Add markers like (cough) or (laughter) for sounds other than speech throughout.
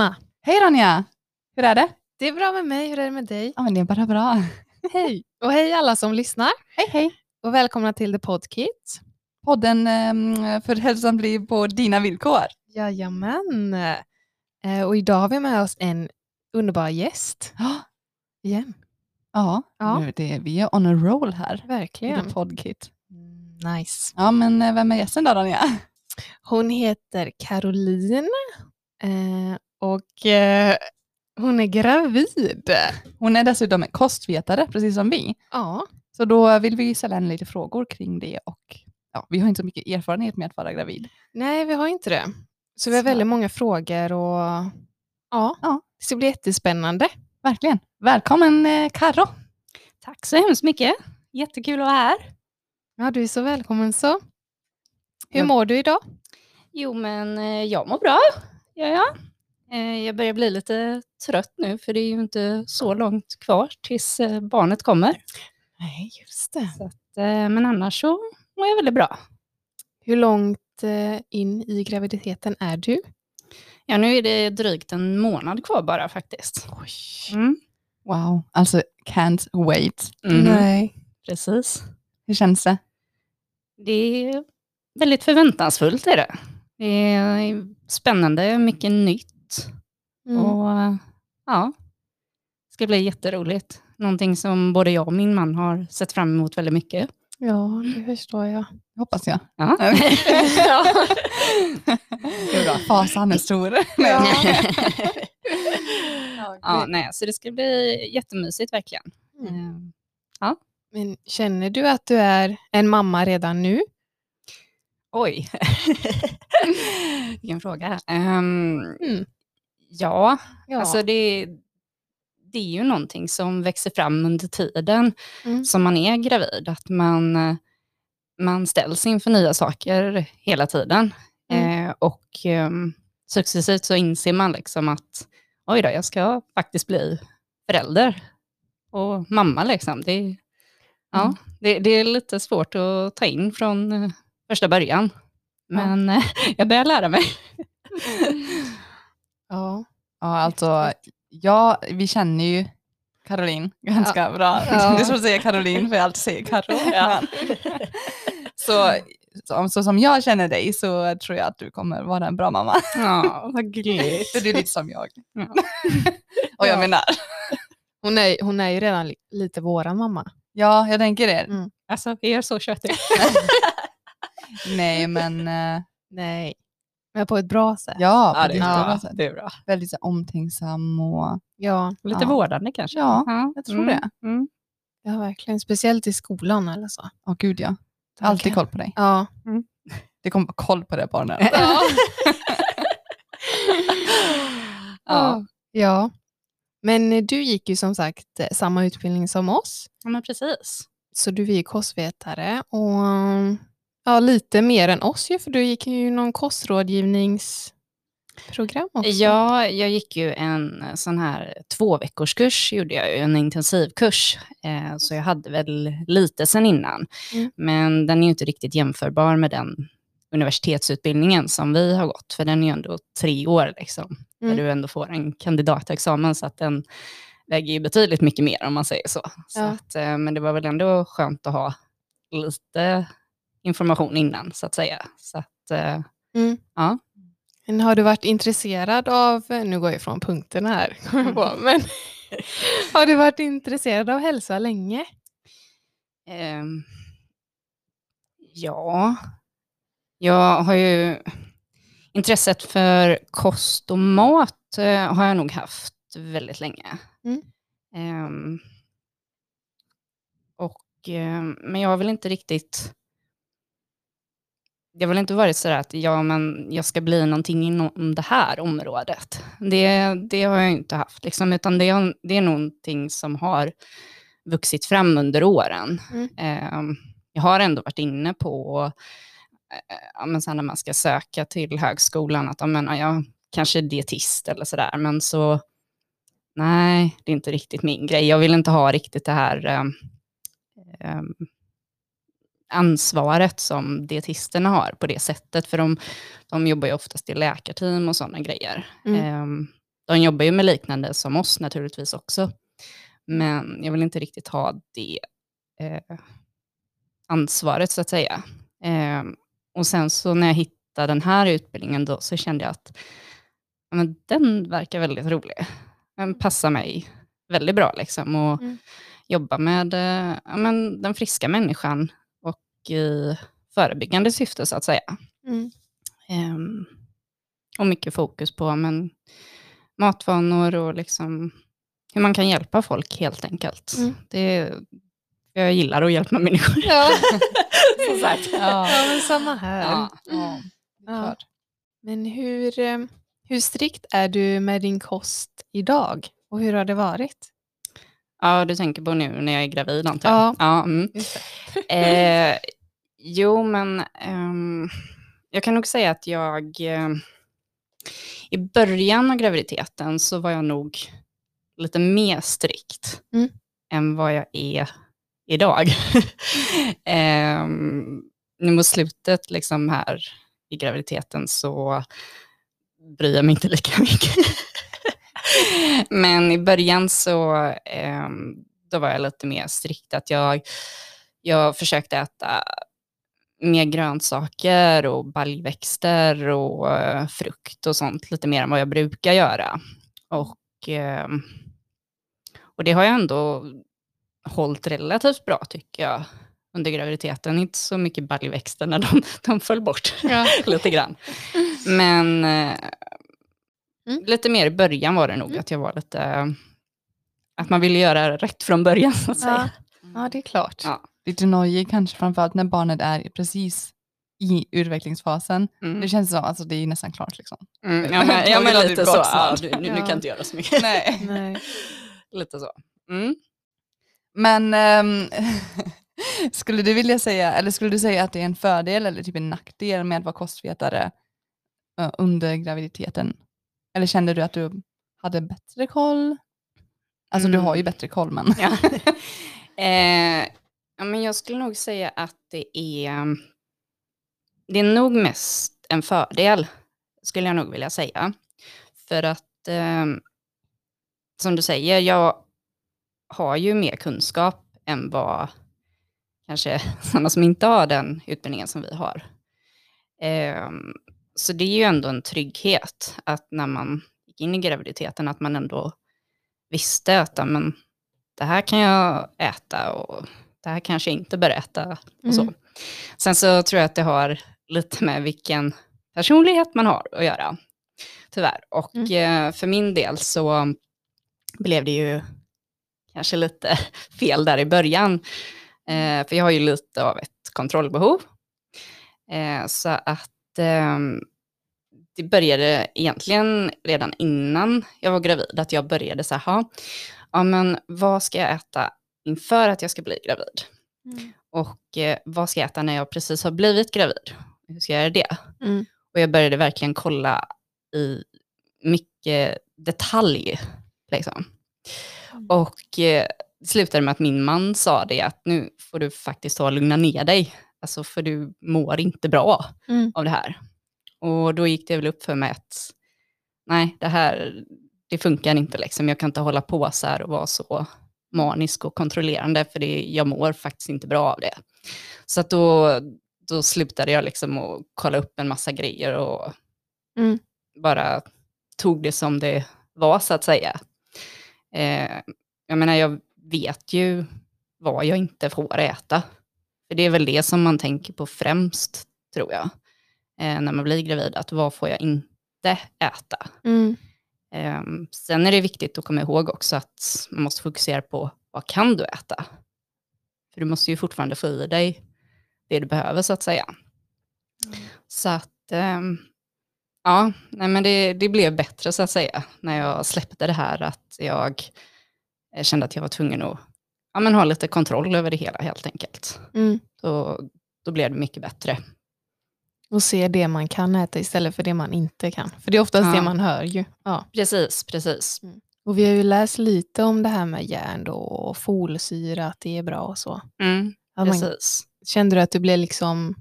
Emma! Hej Ronja! Hur är det? Det är bra med mig, hur är det med dig? Ja, men det är bara bra. (laughs) Hej! Och hej alla som lyssnar Hej hej! och välkomna till The Podkit. Podden um, för hälsan blir på dina villkor. Jajamän! Eh, och idag har vi med oss en underbar gäst (gasps) Ja, igen. ja. Ja. Nu, det, vi är on a roll här i Verkligen. The Podkit. Mm, Nice. Ja, men eh, vem är gästen då Ronja? Hon heter Caroline eh, och eh, hon är gravid. Hon är dessutom en kostvetare, precis som vi. Ja, Så då vill vi ställa en lite frågor kring det och ja, vi har inte så mycket erfarenhet med att vara gravid. nej vi har inte det. Så vi har Så. väldigt många frågor och ja, Ja. det ska bli jättespännande. Verkligen. Välkommen eh, Karo. Tack så hemskt mycket. Jättekul att vara här. Ja, du är så välkommen så. Hur Ja. mår du idag? Jo, men eh, jag mår bra. Ja, ja. Eh, Jag börjar bli lite trött nu, för det är ju inte så långt kvar tills eh, barnet kommer. Nej, just det. Att, eh, men annars så mår jag väldigt bra. Hur långt in i graviditeten är du? Ja, nu är det drygt en månad kvar bara faktiskt. Mm. Wow, alltså can't wait. Mhm. Nej. Precis. Hur känns det? Det är väldigt förväntansfullt är det. Det är spännande, mycket nytt. Mm. Och ja, det ska bli jätteroligt. Någonting som både jag och min man har sett fram emot väldigt mycket. Ja, det förstår jag. Hoppas jag. Ja. Ja. (laughs) Fasan är stor. Ja. ja, nej, så det ska bli jättemysigt verkligen. Mm. Eh, Men känner du att du är en mamma redan nu? oj, (laughs) vilken fråga. Ehm, Mm. Ja, Ja. alltså det, det är ju någonting som växer fram under tiden Mm. som man är gravid. Att man, eh, man ställs inför nya saker hela tiden. Mm. Eh, och ehm, successivt så inser man liksom att oj då, jag ska faktiskt bli förälder och mamma. Liksom. Det, ja, Mm. det, det är lite svårt att ta in från eh, första början. Men eh, (laughs) jag börjar lära mig. (laughs) Ja. Ja, alltså, ja, vi känner ju Caroline ganska bra. Ja. (laughs) Det är som att säga Caroline, för jag alltid säger Karo. Men- (laughs) (laughs) så, så, så som jag känner dig så tror jag att du kommer vara en bra mamma. Ja, vad gulligt. För du är lite som jag. Ja. Och jag Ja. menar, Hon, är, hon är ju redan li- lite våran mamma. ja, jag tänker det. Mm. Alltså, är jag så köttig? Nej, men eh, Nej. Men på ett bra sätt. ja, Ja, det är bra bra. sätt. Det är bra. väldigt så, här omtänksam och Ja, Lite Ja. vårdande kanske. ja, jag tror det. Mm. ja, verkligen. Speciellt i skolan eller så. Åh gud ja. Alltid koll på dig. Ja. Det kommer vara koll på det barnen. (laughs) Ja. Ja. ja. Men du gick ju som sagt eh, samma utbildning som oss. ja, men precis. Så du är ju kostvetare och ja, lite mer än oss ju, för du gick ju någon kostrådgivningsprogram också. Ja, jag gick ju en sån här två veckors gjorde jag ju, en intensivkurs. Eh, så jag hade väl lite sen innan. Mm. Men den är ju inte riktigt jämförbar med den universitetsutbildningen som vi har gått, för den är ju ändå tre år, liksom, Mm. där du ändå får en kandidatexamen, så att den väger ju betydligt mycket mer om man säger så. så Ja. att, eh, men det var väl ändå skönt att ha lite information innan, så att säga. Så att, eh, Mm. Ja. Men har du varit intresserad av, nu går jag ifrån punkterna här, (laughs) kommer på, (laughs) men har du varit intresserad av hälsa länge? Ehm, ja, jag har ju intresset för kost och mat eh, har jag nog haft väldigt länge. Mm. Ehm, och, ehm, men jag har väl inte riktigt det har väl inte varit så att ja, men jag ska bli någonting inom det här området. Det, det har jag inte haft, liksom, utan det, det är någonting som har vuxit fram under åren. Mm. Ehm, jag har ändå varit inne på, eh, ja, men sen när man ska söka till högskolan, att ja, men, ja, jag kanske är dietist eller sådär, men så nej, det är inte riktigt min grej. Jag vill inte ha riktigt det här ehm, ansvaret som dietisterna har på det sättet, för de, de jobbar ju oftast i läkarteam och sådana grejer. Mm. Ehm, De jobbar ju med liknande som oss naturligtvis också. Men jag vill inte riktigt ha det eh, ansvaret så att säga. Eh, och sen så när jag hittade den här utbildningen då så kände jag att ja, men den verkar väldigt rolig. Den passar mig väldigt bra liksom. Och Mm. jobba med eh, ja, men den friska människan i förebyggande syfte så att säga. Mm. Ehm, och mycket fokus på men, matvanor och liksom hur man kan hjälpa folk helt enkelt. Mm. Det, jag gillar att hjälpa människor. Ja. (laughs) Som sagt. ja, men samma här. Ja. Ja, Ja. Men hur, eh, hur strikt är du med din kost idag? Och hur har det varit? Ja, du tänker på nu när jag är gravid antar jag? Ja. ja mm. (laughs) (laughs) Eh, jo, men ehm, jag kan nog säga att jag eh, i början av graviditeten så var jag nog lite mer strikt Mm. än vad jag är idag. (laughs) Ehm, nu mot slutet liksom här i graviditeten så bryr jag mig inte lika mycket. Men i början så ehm, då var jag lite mer strikt. Att jag, jag försökte äta mer grönsaker och baljväxter och eh, frukt och sånt lite mer än vad jag brukar göra. Och, ehm, och det har jag ändå hållit relativt bra tycker jag under graviditeten. Inte så mycket baljväxter när de, de föll bort Ja. (laughs) lite grann. Men eh, Mm. lite mer i början var det nog att jag var lite, att man ville göra rätt från början så att Ja. säga. ja, det är klart. Ja. Lite nojig kanske framförallt när barnet är precis i utvecklingsfasen. Mm. Det känns som alltså det är nästan klart liksom. Mm, ja, (laughs) men, ja, men lite så. Ja, nu, nu Ja. kan jag inte göra så mycket. (laughs) Nej. Nej. (laughs) lite så. Mm. Men ehm, skulle du vilja säga, eller skulle du säga att det är en fördel eller typ en nackdel med att vara kostvetare under graviditeten? Eller kände du att du hade bättre koll? Alltså du har ju Mm. bättre koll men. Ja. (laughs) eh, ja, men jag skulle nog säga att det är, det är nog mest en fördel, skulle jag nog vilja säga. För att, eh, som du säger, jag har ju mer kunskap än vad kanske (laughs) sådana som inte har den utbildningen som vi har. Eh, så det är ju ändå en trygghet att när man gick in i graviditeten att man ändå visste att men, det här kan jag äta och det här kanske jag inte bör äta. Och så. Mm. Sen så tror jag att det har lite med vilken personlighet man har att göra, tyvärr. Och eh, för min del så blev det ju kanske lite (laughs) fel där i början. Eh, för jag har ju lite av ett kontrollbehov. Eh, så att det började egentligen redan innan jag var gravid, att jag började så här, "Ha, ja men vad ska jag äta inför att jag ska bli gravid? Mm. Och eh, vad ska jag äta när jag precis har blivit gravid? Hur ska jag göra det? Mm. Och jag började verkligen kolla i mycket detalj. Liksom. Mm. Och eh, det slutade med att min man sa det att nu får du faktiskt ta och lugna ner dig. Alltså för du mår inte bra Mm. av det här. Och då gick det väl upp för mig att nej, det här det funkar inte. Liksom. Jag kan inte hålla på så här och vara så manisk och kontrollerande för det, jag mår faktiskt inte bra av det. Så att då, då slutade jag liksom att kolla upp en massa grejer och Mm. bara tog det som det var så att säga. Eh, jag menar, jag vet ju vad jag inte får äta. För det är väl det som man tänker på främst, tror jag, eh, när man blir gravid. Att vad får jag inte äta? Mm. Eh, sen är det viktigt att komma ihåg också att man måste fokusera på vad kan du äta? För du måste ju fortfarande få i dig det du behöver så att säga. Så att, ehm, ja, nej men det, det blev bättre så att säga när jag släppte det här att jag eh, kände att jag var tvungen att ja, men ha lite kontroll över det hela helt enkelt. Mm. Då, då blev det mycket bättre. Och se det man kan äta istället för det man inte kan. För det är oftast Ja. det man hör ju. Ja. Precis, precis. Och vi har ju läst lite om det här med järn då, och folsyra, att det är bra och så. Mm, Att man, precis. kände du att du blev liksom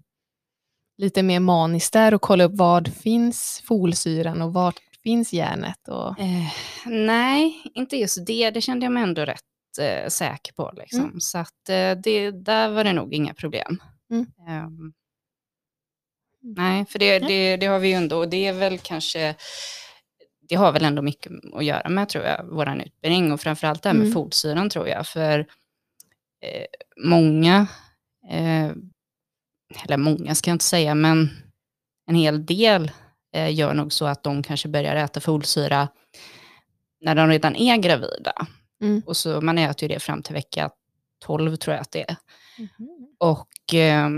lite mer manisk där och kolla upp vad finns folsyran och vart finns järnet? Och... Eh, nej, inte just det. Det kände jag mig ändå rätt eh, säker på. Liksom. Så att, eh, det, där var det nog inga problem. Mm. Ehm, nej, för det, det, det har vi ju ändå, och det är väl kanske, det har väl ändå mycket att göra med tror jag, vår utbildning och framförallt det här med Mm. folsyran tror jag. För eh, många, eh, eller många ska jag inte säga, men en hel del eh, gör nog så att de kanske börjar äta folsyra när de redan är gravida. Mm. Och så man äter ju det fram till vecka 12 tror jag att det är. Mhm. Och eh,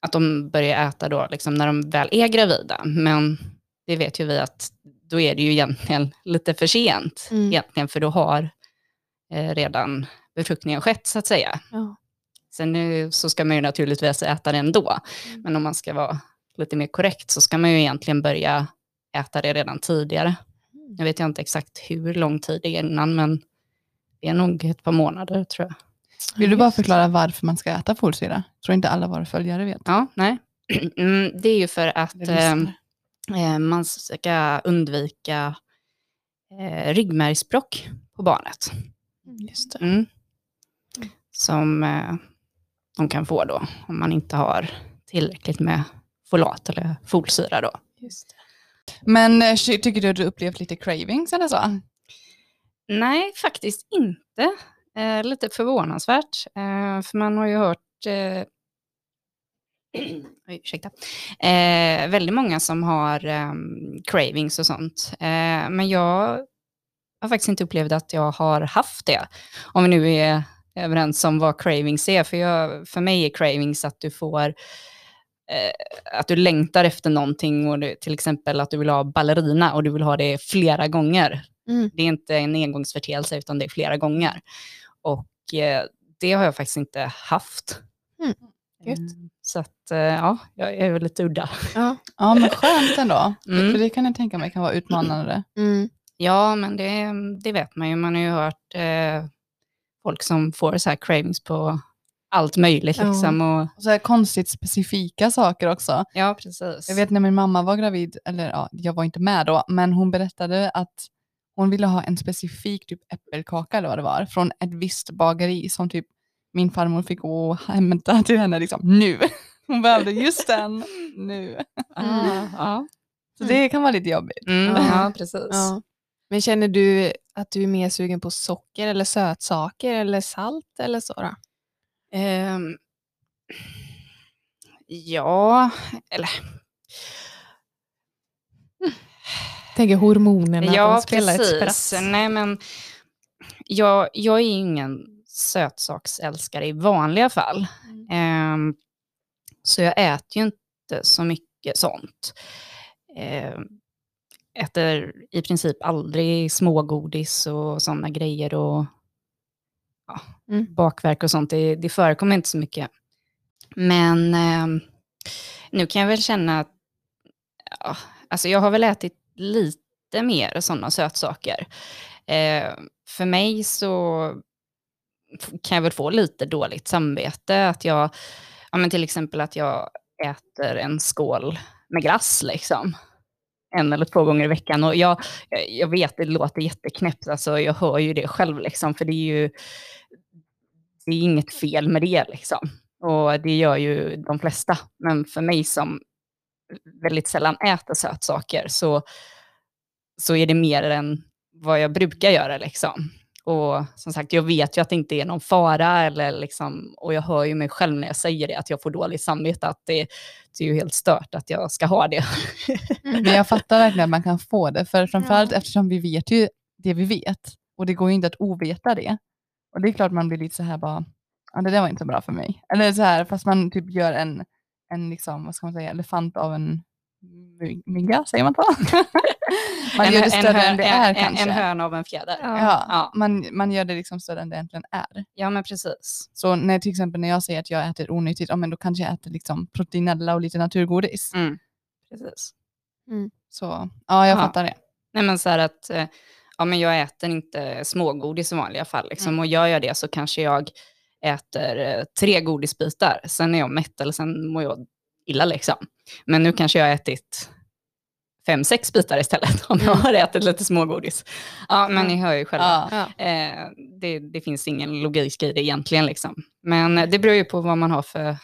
att de börjar äta då liksom när de väl är gravida. Men det vet ju vi att då är det ju egentligen (laughs) lite för sent. Mm. Egentligen för då har eh, redan befruktningen skett så att säga. Ja. Sen nu så ska man ju naturligtvis äta det ändå. Mm. Men om man ska vara lite mer korrekt så ska man ju egentligen börja äta det redan tidigare. Mm. Jag vet jag inte exakt hur lång tid det är innan, men det är nog ett par månader tror jag. Vill du bara förklara varför man ska äta folsyra? tror inte alla våra följare vet. Ja, nej. (clears throat) Mm, det är ju för att lyssnar. eh, man ska undvika eh, ryggmärgsbråck på barnet. Just det. Mm. Som eh, de kan få då om man inte har tillräckligt med folat eller folsyra då. Just det. Men eh, ty- tycker du att du upplevt lite cravings eller så? Nej, faktiskt inte. Eh, lite förvånansvärt. Eh, för man har ju hört eh, (clears throat) Oj, ursäkta. Eh, väldigt många som har eh, cravings och sånt. Eh, men jag har faktiskt inte upplevt att jag har haft det. Om vi nu är överens om vad cravings är. För, jag, för mig är cravings att du får eh, att du längtar efter någonting och du, till exempel att du vill ha ballerina och du vill ha det flera gånger. Mm. Det är inte en engångsförteelse utan det är flera gånger. Och eh, det har jag faktiskt inte haft. Mm. Mm, Så att eh, ja, jag är väl lite udda. Ja. (laughs) Ja, men skönt ändå. Mm. För det kan jag tänka mig kan vara utmanande. Mm. Ja, men det, det vet man ju. Man har ju hört eh, folk som får så här cravings på allt möjligt. Liksom, och, Och så här konstigt specifika saker också. ja, precis. Jag vet när min mamma var gravid, eller ja, jag var inte med då, men hon berättade att hon ville ha en specifik typ äppelkaka eller vad det var, från ett visst bageri som typ min farmor fick gå och hämta (laughs) till henne liksom nu. (laughs) Hon behövde just den nu. Ah, ja. Så det kan vara lite jobbigt. Mm, Ja. (laughs) precis. Ja. Men känner du att du är mer sugen på socker eller sötsaker eller salt eller så då? Ehm, ja, eller Tänker hormonerna ja, de spelar ett spratt. precis. Nej, men jag, jag är ingen sötsaksälskare i vanliga fall. Mm. Ehm, så jag äter ju inte så mycket sånt. Ehm, äter i princip aldrig smågodis och sådana grejer och ja, Mm. bakverk och sånt. Det, det förekommer inte så mycket. Men ehm, nu kan jag väl känna att ja, alltså jag har väl ätit lite mer sådana sötsaker. Eh, för mig så kan jag väl få lite dåligt samvete. Att jag, ja men till exempel att jag äter en skål med glass liksom. En eller två gånger i veckan. Och jag, jag vet, det låter jätteknäppt, alltså jag hör ju det själv liksom. För det är ju det är inget fel med det liksom. Och det gör ju de flesta. Men för mig som väldigt sällan äter sötsaker så, så är det mer än vad jag brukar göra. Liksom. Och som sagt, jag vet ju att det inte är någon fara. Eller liksom, och jag hör ju mig själv när jag säger det, att jag får dåligt samvete. Att det, det är ju helt stört att jag ska ha det. Men jag fattar verkligen att man kan få det, för (laughs) framförallt eftersom vi vet ju det vi vet. Och det går ju inte att oveta det. Och det är klart man blir lite så här bara, ja det där var inte så bra för mig. Eller så här, fast man typ gör en, en liksom, vad ska man säga, elefant av en my- mygga, säger man så? (laughs) man gör det större hö- än det är en, kanske. En höna av en fjäder. Ja, Ja, Ja. Man, man gör det liksom större än det egentligen är. men precis. Så när till exempel när jag säger att jag äter onyttigt, ja, men då kanske jag äter liksom proteinella och lite naturgodis. Mm. precis. Så ja, jag Ja. fattar det. Nej men så här att, eh, ja men jag äter inte smågodis i vanliga fall liksom. Mm. Och gör jag det så kanske jag äter eh, tre godisbitar. Sen är jag mätt eller sen mår jag illa liksom. Men nu kanske jag har ätit fem, sex bitar istället om jag har ätit lite smågodis. Ja, men ni hör ju själva. Ja. Eh, det, det finns ingen logik i det egentligen. Liksom. Men det beror ju på vad man har för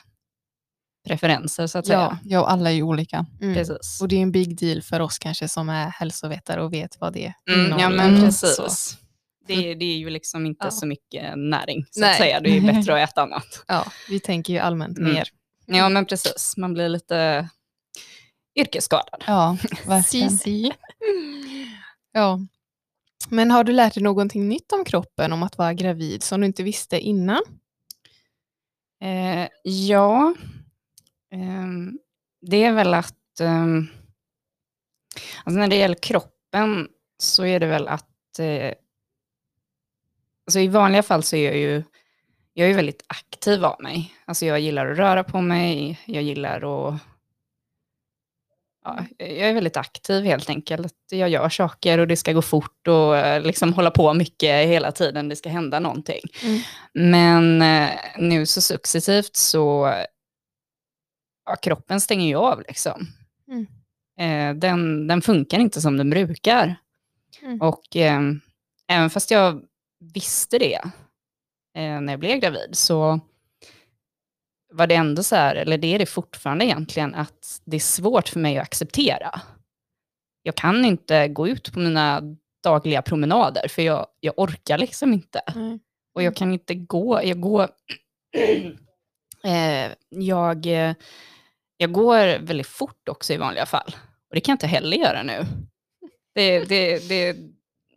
preferenser så att Ja. säga. ja, och alla är ju olika. Mm. Precis. Och det är en big deal för oss kanske som är hälsovetare och vet vad det Mm, ja men precis. så. Det, det är ju liksom inte Ja. så mycket näring så Nej. att säga. Det är bättre att (laughs) äta annat. Ja, vi tänker ju allmänt Mm. mer. Ja men precis, man blir lite yrkesskadad. Ja, verkligen. (laughs) Cici. Ja. Men har du lärt dig någonting nytt om kroppen, om att vara gravid, som du inte visste innan? Eh, ja, ehm, det är väl att ehm, alltså när det gäller kroppen så är det väl att eh, alltså i vanliga fall så är jag ju jag är väldigt aktiv av mig. Alltså jag gillar att röra på mig, jag gillar att Ja, jag är väldigt aktiv helt enkelt. Jag gör saker och det ska gå fort och eh, liksom hålla på mycket hela tiden. Det ska hända någonting. Mm. Men eh, nu så successivt så, ja, kroppen stänger ju av liksom. Mm. Eh, den, den funkar inte som den brukar. Mm. Och även fast jag visste det eh, när jag blev gravid så var det ändå så här, eller det är det fortfarande egentligen, att det är svårt för mig att acceptera. Jag kan inte gå ut på mina dagliga promenader för jag, jag orkar liksom inte. Nej. Och jag kan inte gå, jag går, (clears throat) eh, jag, jag går väldigt fort också i vanliga fall. Och det kan jag inte heller göra nu. Det, det, det är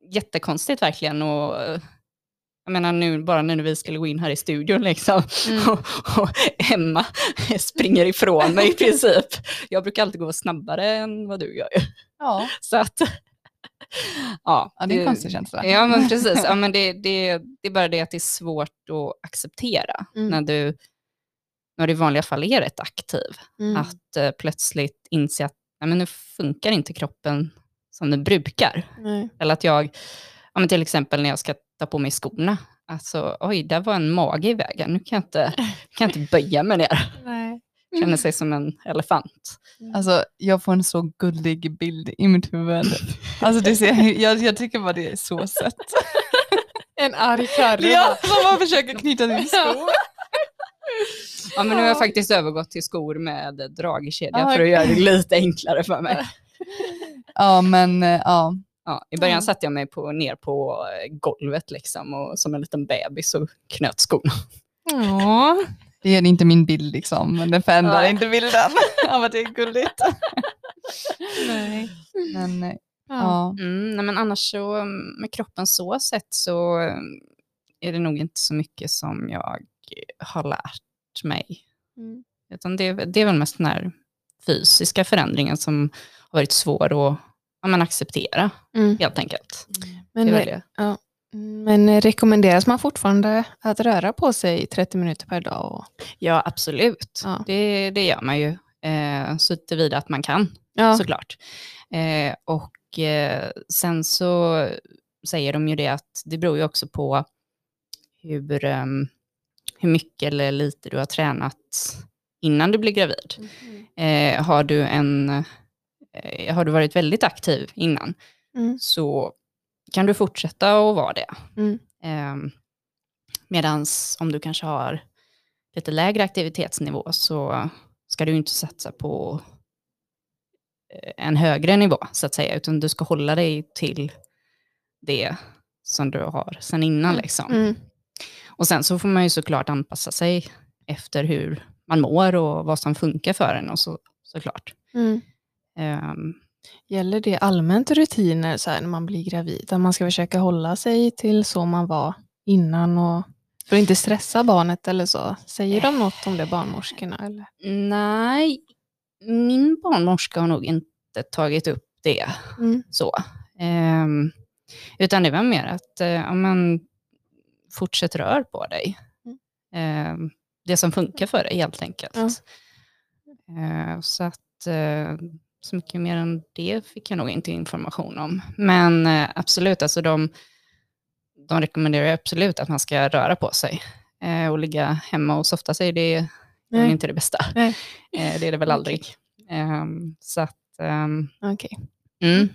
jättekonstigt verkligen. Och, eh, jag menar nu, bara när vi skulle gå in här i studion liksom. Mm. Och, och Emma springer ifrån mig i (laughs) princip. Jag brukar alltid gå snabbare än vad du gör. Ja, (laughs) Så att, ja. ja, det är en konstig känsla. Ja, men (laughs) precis. Ja, men det, det, det är bara det att det är svårt att acceptera Mm. när du när du i vanliga fall är rätt aktiv. Mm. Att eh, plötsligt inse att nej, men nu funkar inte kroppen som den brukar. Nej. Eller att jag, ja, men till exempel när jag ska ta på mig skorna, alltså oj, där var en mage i vägen, nu kan jag inte, kan jag inte böja mig ner. (laughs) Nej. Känner sig som en elefant. Alltså, jag får en så gullig bild i mitt huvud. Alltså, det ser, (laughs) jag, jag tycker bara det är så sött. (laughs) En arg karre. Ja, som man försöker knyta din sko. Ja, men nu har jag faktiskt övergått till skor med dragkedja Ah, för att göra det lite enklare för mig. Ja, men eh, ja. Ja, I början Ja. satte jag mig på, ner på eh, golvet liksom och som en liten bebis och knöt skorna. Ja. (laughs) Det är inte min bild liksom, men det förändrar Nej. inte bilden (laughs) av att det är gulligt. (laughs) Nej. Men eh, Ja. ja, Mm, nej, men annars så mm, med kroppen så sett så mm, är det nog inte så mycket som jag har lärt mig. Mm. Utan det, det är väl mest den här fysiska förändringen som har varit svår att ja, men acceptera Mm. helt enkelt. Men, det ja. Men rekommenderas man fortfarande att röra på sig 30 minuter per dag? Och, Ja, absolut. Ja. Det, det gör man ju. Eh, så tillvida att man kan. ja. såklart. Eh, och eh, sen så säger de ju det att det beror ju också på hur, ehm, hur mycket eller lite du har tränat innan du blir gravid. Eh, har, du en, har du varit väldigt aktiv innan Mm. så kan du fortsätta att vara det. Mm. Eh, Medan om du kanske har lite lägre aktivitetsnivå så ska du inte satsa på eh, en högre nivå så att säga, utan du ska hålla dig till det som du har sedan innan. Mm. Liksom. Mm. Och sen så får man ju såklart anpassa sig efter hur man mår och vad som funkar för en och så, såklart. Mm. Ehm, Gäller det allmänt rutiner så när man blir gravid? Att man ska försöka hålla sig till så man var innan och för att inte stressa barnet eller så? Säger de något om det, barnmorskorna? Eller? nej, min barnmorska har nog inte tagit upp det Mm. så. Ehm, utan det var mer att eh, ja, men, fortsätt rör på dig. Ehm, det som funkar för dig helt enkelt. Ja. Ehm, så att eh, så mycket mer än det fick jag nog inte information om. Men eh, absolut, alltså de, de rekommenderar absolut att man ska röra på sig. Eh, och ligga hemma och softa sig, det är Nej. inte det bästa. Nej. (laughs) Eh, det är det väl aldrig. Ehm, så att, ehm, Okej. Mm.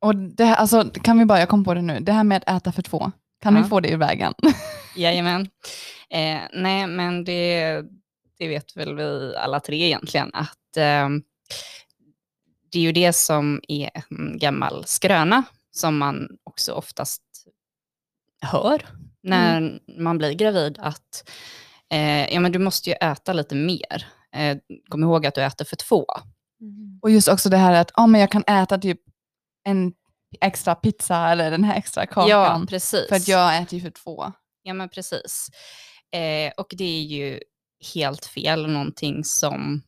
Och det här, alltså, kan vi bara, jag kom på det nu, det här med att äta för två, kan Ja. vi få det ur vägen? (laughs) Jajamän. Eh, nej, men det, det vet väl vi alla tre egentligen, att eh, det är ju det som är en gammal skröna som man också oftast hör när man blir gravid, att eh, ja, men du måste ju äta lite mer. Eh, kom ihåg att du äter för två. Och just också det här att ja, men jag kan äta typ en extra pizza eller den här extra kakan. Ja, precis. för att jag äter ju för två. Ja, men precis. Eh, och det är ju helt fel, någonting som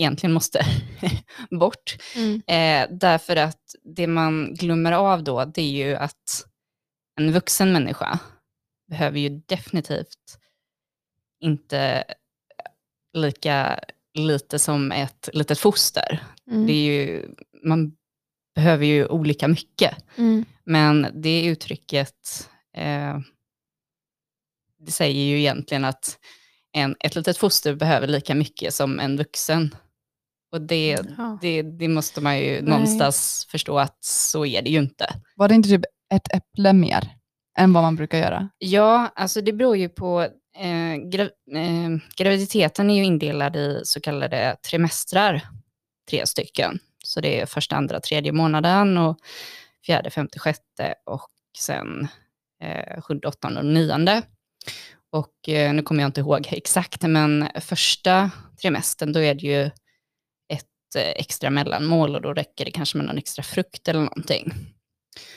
egentligen måste (laughs) bort. Mm. Eh, därför att det man glömmer av då, det är ju att en vuxen människa behöver ju definitivt inte lika lite som ett litet foster. Mm. Det är ju, man behöver ju olika mycket. Mm. Men det uttrycket, eh, det säger ju egentligen att en, ett litet foster behöver lika mycket som en vuxen. Och det, Ja. det, det måste man ju Nej. någonstans förstå att så är det ju inte. Var det inte typ ett äpple mer än vad man brukar göra? Ja, alltså det beror ju på, eh, gra, eh, graviditeten är ju indelad i så kallade trimestrar, tre stycken. Så det är första, andra, tredje månaden och fjärde, femte, sjätte och sen eh, sjunde, åttonde och nionde. Och eh, nu kommer jag inte ihåg exakt, men första trimestern då är det ju extra mellanmål och då räcker det kanske med någon extra frukt eller någonting.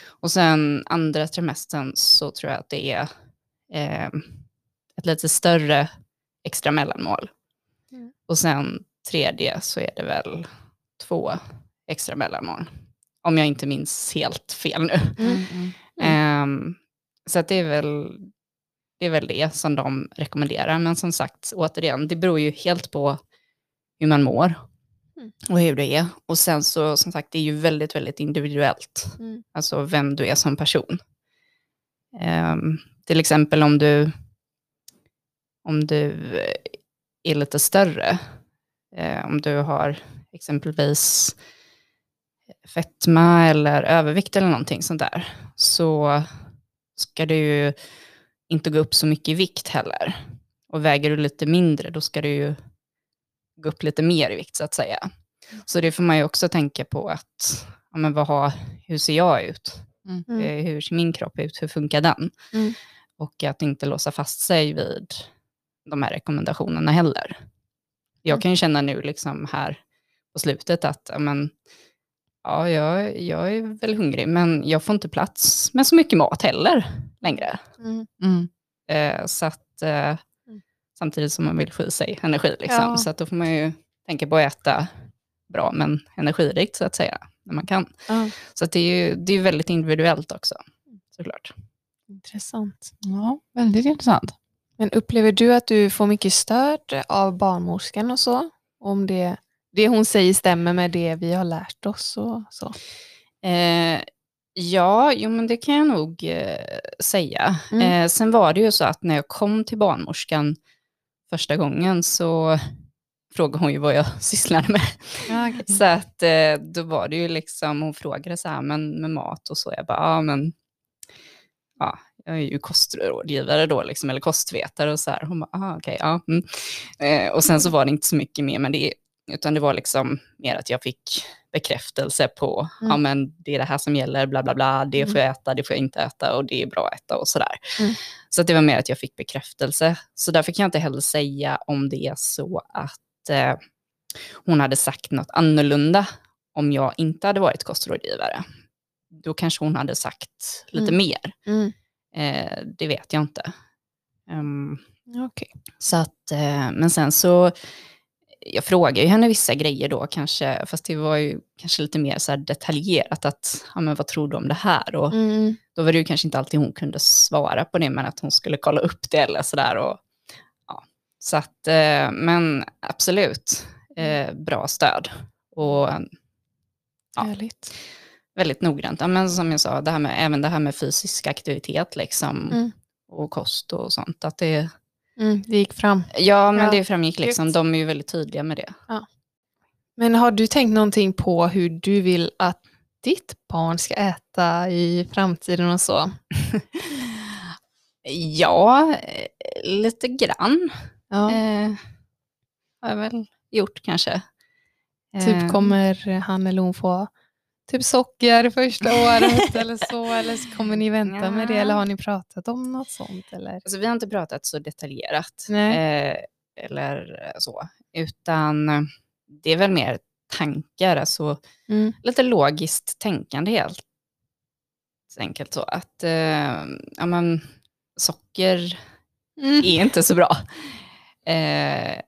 Och sen andra trimestern så tror jag att det är eh, ett lite större extra mellanmål. Mm. Och sen tredje så är det väl två extra mellanmål. Om jag inte minns helt fel nu. Mm. Mm. Ehm, så det, är väl, det är väl det som de rekommenderar. Men som sagt, återigen, det beror ju helt på hur man mår Mm. och hur det är. Och sen så, som sagt, det är ju väldigt, väldigt individuellt. Mm. Alltså vem du är som person. Ehm, till exempel om du, om du eh, är lite större, eh, om du har exempelvis fetma eller övervikt eller någonting sånt där, så ska du ju inte gå upp så mycket i vikt heller. Och väger du lite mindre, då ska du ju gå upp lite mer i vikt så att säga. Så det får man ju också tänka på att, ja, men vad har, hur ser jag ut? Mm. Eh, Hur ser min kropp ut? Hur funkar den? Mm. Och att inte låsa fast sig vid de här rekommendationerna heller. Jag Mm. kan ju känna nu liksom här på slutet att men, ja, jag, jag är väl hungrig, men jag får inte plats med så mycket mat heller längre. Mm. Mm. Eh, så att, eh, samtidigt som man vill få i sig energi. Liksom. Ja. Så att då får man ju tänka på att äta bra, men energirikt så att säga, när man kan. Ja. Så det är ju det är väldigt individuellt också, såklart. Intressant. Ja, väldigt intressant. Men upplever du att du får mycket stöd av barnmorskan och så? Om det, det hon säger stämmer med det vi har lärt oss och så? Eh, ja, jo, men det kan jag nog eh, säga. Mm. Eh, sen var det ju så att när jag kom till barnmorskan första gången så frågade hon ju vad jag (laughs) sysslade med. Så att eh, då var det ju liksom, hon frågade så här, men med mat och så, jag bara, ja men, ja, jag är ju kostrådgivare då, liksom, eller kostvetare och så här. Hon bara, ah, okej, ja. Mm. Eh, och sen så var det inte så mycket mer med det, utan det var liksom mer att jag fick bekräftelse på, Mm. ja men det är det här som gäller, bla bla bla, det får jag äta, det får jag inte äta och det är bra att äta och sådär. Mm. Så det var mer att jag fick bekräftelse. Så därför kan jag inte heller säga om det är så att eh, hon hade sagt något annorlunda om jag inte hade varit kostrådgivare. Då kanske hon hade sagt lite Mm. mer. Mm. Eh, det vet jag inte. Ehm, Okej. så att, eh, men sen så, jag frågade ju henne vissa grejer då kanske, fast det var ju kanske lite mer så här detaljerat att, ja men vad tror du om det här? Och Mm. då var det ju kanske inte alltid hon kunde svara på det, men att hon skulle kolla upp det eller sådär. Och, ja. Så att, eh, men absolut, eh, bra stöd. Och Ja. Härligt. väldigt noggrant. Ja, men som jag sa, det här med, även det här med fysisk aktivitet liksom, Mm. och kost och sånt. Att det, Mm. Det gick fram. ja, men Ja, det framgick liksom. De är ju väldigt tydliga med det. Men har du tänkt någonting på hur du vill att ditt barn ska äta i framtiden och så? (laughs) Ja, eh, lite grann Ja. eh, har jag väl gjort kanske. Eh, Typ kommer han eller hon få typ socker första året (laughs) eller så? Eller så kommer ni vänta med det? Ja. Eller har ni pratat om något sånt? Eller? Alltså, vi har inte pratat så detaljerat eh, eller så, utan eh, det är väl mer tankar, alltså Mm. lite logiskt tänkande helt enkelt så att eh, ja, men, socker Mm. är inte så bra. (laughs) Eh,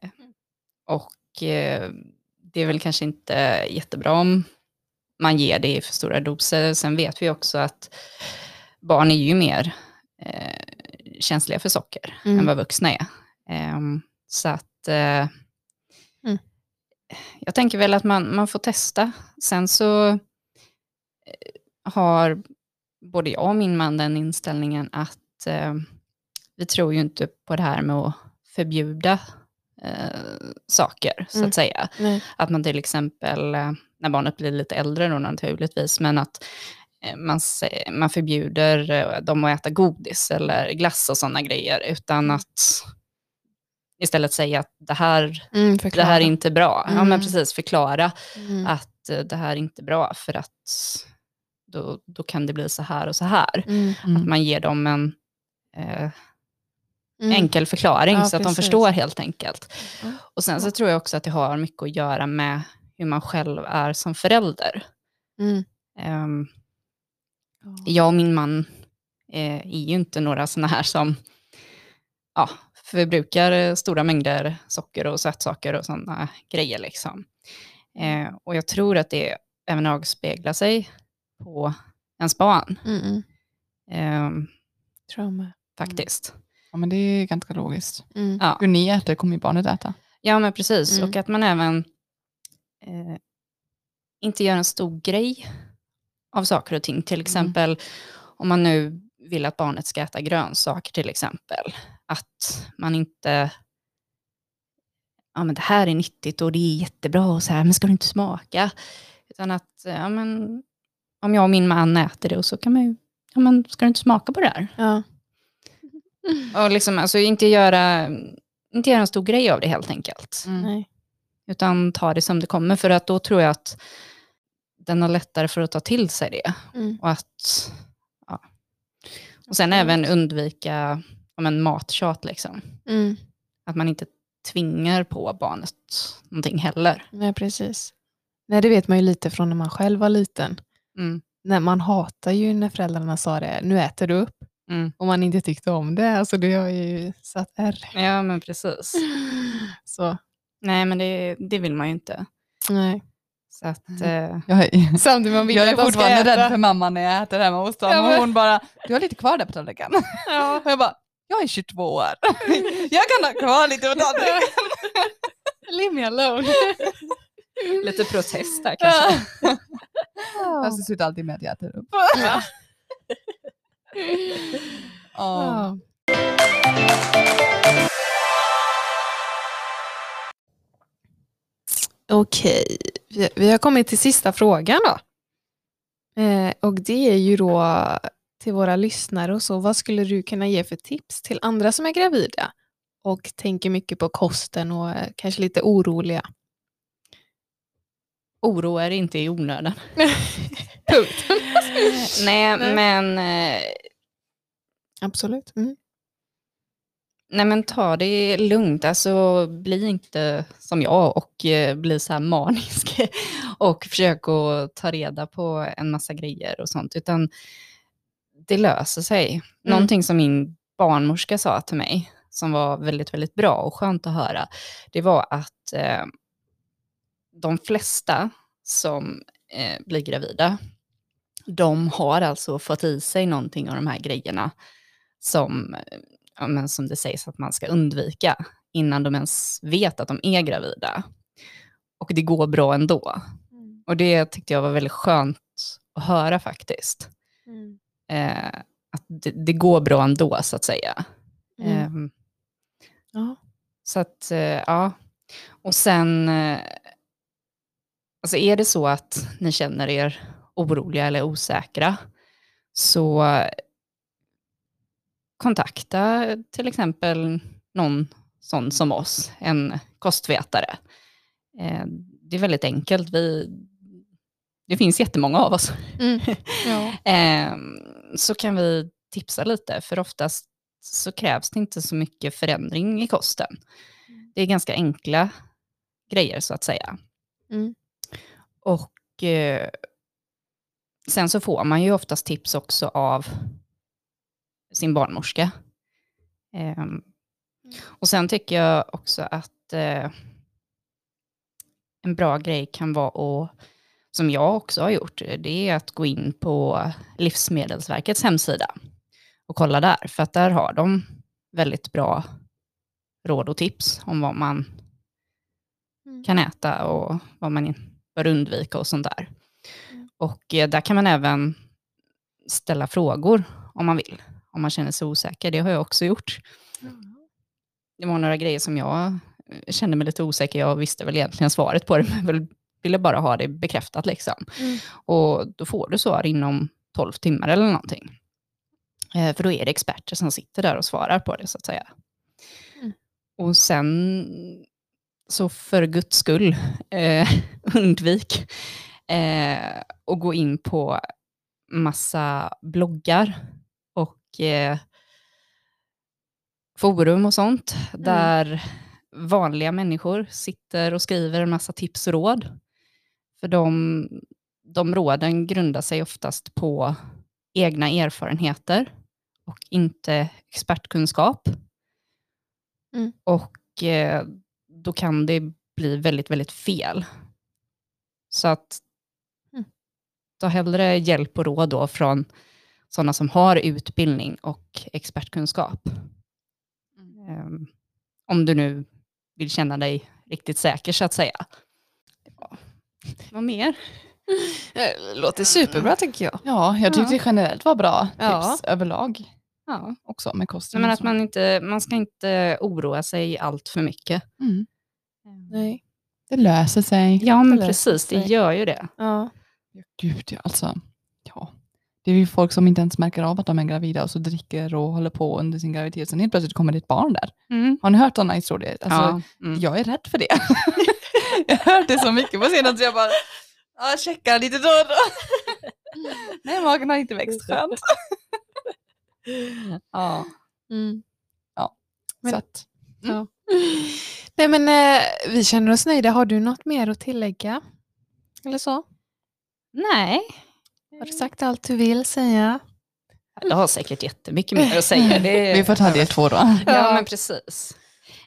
och eh, det är väl kanske inte jättebra om man ger det i för stora doser. Sen vet vi också att barn är ju mer eh, känsliga för socker Mm. än vad vuxna är. Ehm, så att eh, Mm. jag tänker väl att man, man får testa. Sen så eh, har både jag och min man den inställningen att eh, vi tror ju inte på det här med att förbjuda eh, saker, så Mm. att säga. Nej. Att man till exempel, eh, när barnet blir lite äldre då naturligtvis, men att eh, man, man förbjuder eh, dem att äta godis eller glass och sådana grejer, utan att istället säga att det här, Mm, det här är inte bra. Ja, men Mm. precis, förklara Mm. att det här är inte bra för att då, då kan det bli så här och så här. Mm. Att man ger dem en eh, Mm. enkel förklaring Ja, så att de förstår helt enkelt. Ja. Och sen så tror jag också att det har mycket att göra med hur man själv är som förälder. Mm. Ja. jag och min man eh, är ju inte några sådana här som ja, förbrukar eh, stora mängder socker och sötsaker och sådana grejer. Liksom. Eh, och jag tror att det även avspeglar sig på ens barn, Mm. Mm. ehm, jag med. faktiskt. Ja, men det är ganska logiskt. Mm. Ja. Hur ni äter kommer ju barnet äta. Ja, men precis. Mm. Och att man även eh, inte gör en stor grej av saker och ting. Till exempel om man nu vill att barnet ska äta grönsaker till exempel. Att man inte, ja men det här är nyttigt och det är jättebra och så här, men ska du inte smaka? Utan att, ja men, om jag och min man äter det och så kan man ju, ja men ska du inte smaka på det här? Ja. Och liksom, alltså inte göra, inte göra en stor grej av det helt enkelt. Nej. Utan ta det som det kommer, för att då tror jag att den har lättare för att ta till sig det. Mm. Och, att, ja. och sen även undvika ja, men mattjat, liksom. Mm. Att man inte tvingar på barnet någonting heller. Nej, precis. Nej, det vet man ju lite från när man själv var liten. Mm. När man hatar ju när föräldrarna sa det, nu äter du upp. Mm. Och man inte tyckte om det. Alltså det har ju satt ärr. Ja, men precis. (laughs) Så, Nej, men det, det vill man ju inte. nej. Så att, eh, Jag är, Samtidigt man vill jag är fortfarande rädd för mamma när jag äter hemma hos dem. Ja, men- hon bara, du har lite kvar där på tallriken. Ja. (laughs) Och jag bara, jag är 22 år. (laughs) Jag kan ha kvar lite på tallriken. Leave me alone. lite protest där kanske. Fast det slutar alltid med att jag äter upp. Ja. (laughs) Ja. Okej, vi, vi har kommit till sista frågan då. Eh, och det är ju då till våra lyssnare och så, vad skulle du kunna ge för tips till andra som är gravida och tänker mycket på kosten och är kanske lite oroliga? Oroa er inte i onödan. (laughs) Punkt. (laughs) Nej. men eh, Absolut. Mm. Nej men ta det lugnt, alltså bli inte som jag och eh, bli så här manisk (laughs) och försök att ta reda på en massa grejer och sånt, utan det löser sig. Någonting som min barnmorska sa till mig, som var väldigt, väldigt bra och skönt att höra, det var att eh, de flesta som eh, blir gravida, de har alltså fått i sig någonting av de här grejerna som eh, ja, men som det sägs att man ska undvika innan de ens vet att de är gravida. Och det går bra ändå. Och det tyckte jag var väldigt skönt att höra faktiskt. Mm. Eh, att det, det går bra ändå så att säga. Mm. Ehm, Ja. så att, eh, ja. Och sen, eh, Alltså är det så att ni känner er oroliga eller osäkra så kontakta till exempel någon sån som oss, en kostvetare. Eh, Det är väldigt enkelt. Vi, det finns jättemånga av oss. Mm. (laughs) Ja. Eh, Så kan vi tipsa lite, för oftast så krävs det inte så mycket förändring i kosten. Det är ganska enkla grejer så att säga. Mm. Och eh, sen så får man ju oftast tips också av sin barnmorska. Ehm, och sen tycker jag också att eh, en bra grej kan vara att, som jag också har gjort, det är att gå in på Livsmedelsverkets hemsida och kolla där, för att där har de väldigt bra råd och tips om vad man Mm. kan äta och vad man bör undvika och sånt där. Mm. Och eh, där kan man även ställa frågor om man vill, om man känner sig osäker. Det har jag också gjort. Det var några grejer som jag eh, kände mig lite osäker. Jag visste väl egentligen svaret på det, men ville bara ha det bekräftat. Liksom. Mm. Och då får du svar inom 12 timmar eller någonting. Eh, för då är det experter som sitter där och svarar på det så att säga. Mm. Och sen, så för guds skull, eh, (laughs) undvik eh, gå in på massa bloggar eh, forum och sånt, där vanliga människor sitter och skriver en massa tips och råd. För de, de råden grundar sig oftast på egna erfarenheter och inte expertkunskap. Mm. Och eh, då kan det bli väldigt, väldigt fel. Så att Mm. ta hellre hjälp och råd då från sådana som har utbildning och expertkunskap. Ehm, om du nu vill känna dig riktigt säker så att säga. Ja. Vad mer? Det (laughs) låter superbra tycker jag. Ja, jag tyckte Ja. generellt var bra Ja. tips överlag Ja. också med kosten. Men att man, inte, man ska inte oroa sig allt för mycket. mm. Nej. Det löser sig. Ja, men löser precis, det sig. gör ju det. Ja. Ja, Gud, ja, alltså. Ja. Det är ju folk som inte ens märker av att de är gravida och så dricker och håller på under sin graviditet. Sen helt plötsligt kommer det ett barn där. Har ni hört sådana historier? Alltså, ja. mm. Jag är rädd för det. (laughs) jag har hört det så mycket på senare så jag bara ja, checkar lite då och då. Nej, magen har inte växt skönt. ja. Mm. Men- Så att, Ja. Nej men eh, vi känner oss nöjda. Har du något mer att tillägga? Eller så? Nej, Har du sagt allt du vill säga? jag har säkert jättemycket mer att säga. Det, (laughs) vi får ta del två då. Ja, men precis.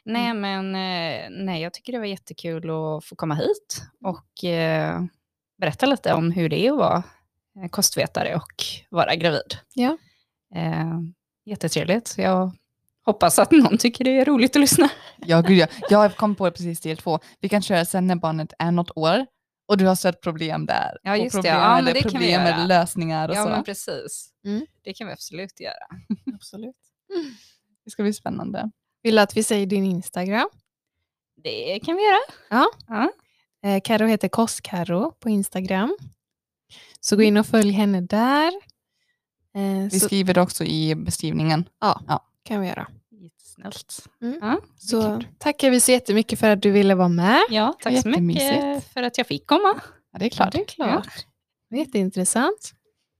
Nej, men eh, nej, jag tycker det var jättekul att få komma hit och eh, berätta lite om hur det är att vara eh, kostvetare och vara gravid. Ja. Eh, jättetrevligt. Jag hoppas att någon tycker det är roligt att lyssna. Ja, gud ja. Jag kom på det precis del två. Vi kan köra sen när barnet är något år och du har sett problem där. Ja, och just det. problem, Ja, men det kan vi problem göra. lösningar och Ja, så. men precis. Mm. Det kan vi absolut göra. (laughs) Absolut. Det ska bli spännande. Vill du att vi säger din Instagram? Det kan vi göra. Eh, Karo heter Kostkaro på Instagram. Så gå in och följ henne där. Eh, Vi så skriver det också i beskrivningen. kan vi göra. Jättesnällt. Mm. Ja, Så tackar vi så jättemycket för att du ville vara med. ja, tack så mycket för att jag fick komma. Ja, det är klart. det är klart. Är Jätteintressant.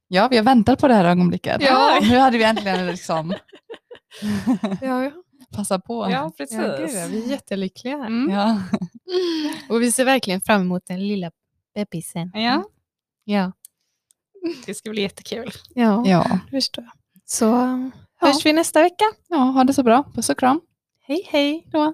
Ja, vi har väntat på det här ögonblicket. Ja. (laughs) Nu hade vi äntligen liksom (laughs) (laughs) Ja, ja. passa på. Ja, Ja, gud, ja, vi är jättelyckliga. Mm. Ja. Och vi ser verkligen fram emot den lilla bebisen. Ja, Ja, det ska bli jättekul. ja, Ja. det förstår jag. Så hörs vi nästa vecka. ja, ha det så bra. Puss och kram. Hej hej! Då.